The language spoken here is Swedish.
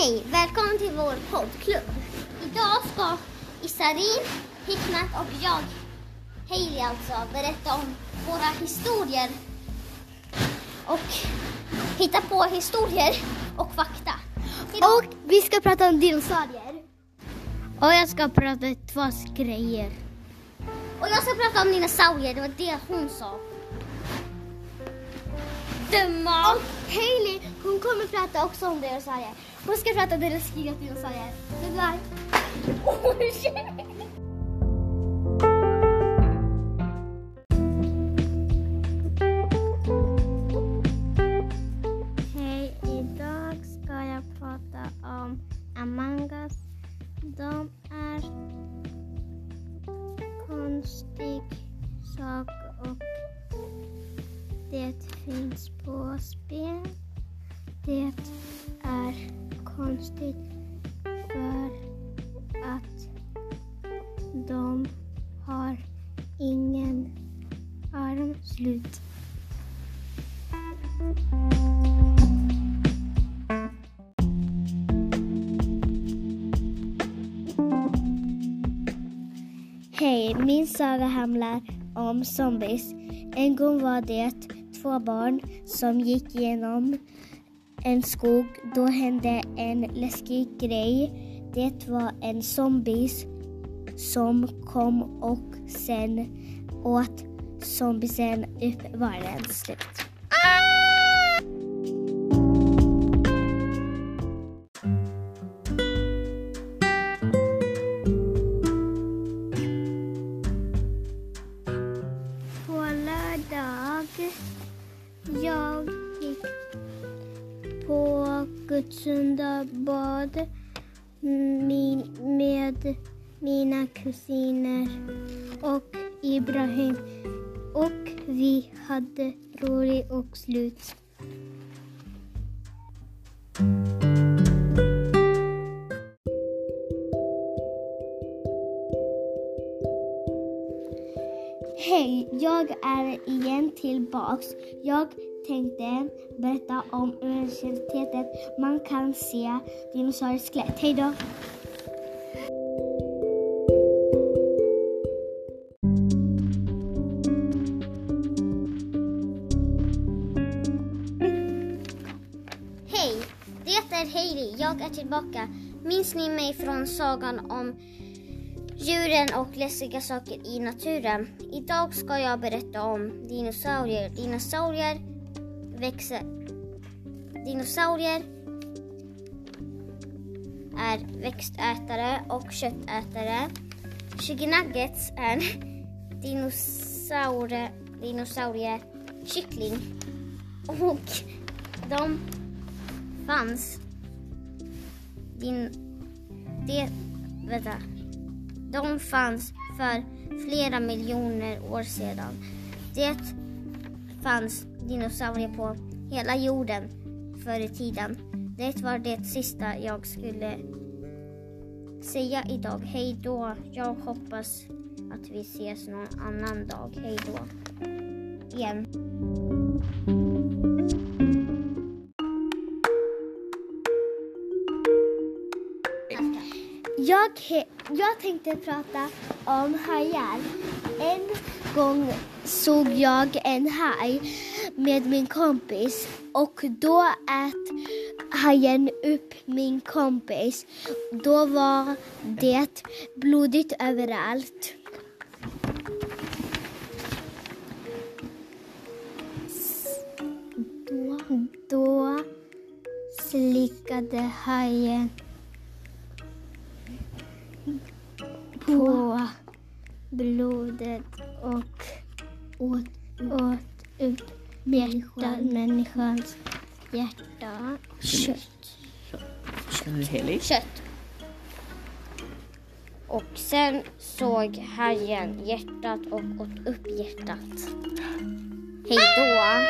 Hej, välkommen till vår poddklubb. Idag ska Isarin, Hikmet och jag, Hailey alltså, berätta om våra historier och hitta på historier och fakta. Idag, Och vi ska prata om dinosaurier. Och jag ska prata två grejer. och jag ska prata om dinosaurier, det var det hon sa. Dumma! Och Hailey, hon kommer prata också om dinosaurier. Hon ska prata det läskiga dinosaurier. Goodbye. Hej, idag ska jag prata om De är konstig sak och det finns på spel. Det är konstigt för att de har ingen arm slut. Hej, min saga handlar om zombies. En gång var det två barn som gick genom en skog. Då hände en läskig grej. Det var en zombies som kom och sen åt zombisen upp världens slut. På lördag jag gick på Gottsunda bad mm, min, med mina kusiner och Ibrahim och vi hade roligt och slut. Hej, jag är igen tillbaks. Jag tänkte berätta om universitetet. Man kan se dinosauriers skelett. Hej då! Hej, det är Heidi, Jag är tillbaka. Minns ni mig från sagan om djuren och läskiga saker i naturen? Idag ska jag berätta om dinosaurier. Dinosaurier växer... Dinosaurier är växtätare och köttätare. Chicken nuggets är dinosaurie, dinosaurie kyckling. Och de fanns din, det, vänta, de fanns för flera miljoner år sedan. Det fanns dinosaurier på hela jorden förr i tiden. Det var det sista jag skulle säga idag. Hej då. Jag hoppas att vi ses någon annan dag. Hej då. Igen. Jag, jag tänkte prata om hajar. En gång såg jag en haj med min kompis och då ät hajen upp min kompis. Då var det blodigt överallt. Då, då slickade hajen på blodet och åt, åt upp hjärtat, människans hjärta. Kött. Heli? kött. Och sen såg hajen hjärtat och åt upp hjärtat. Hej då!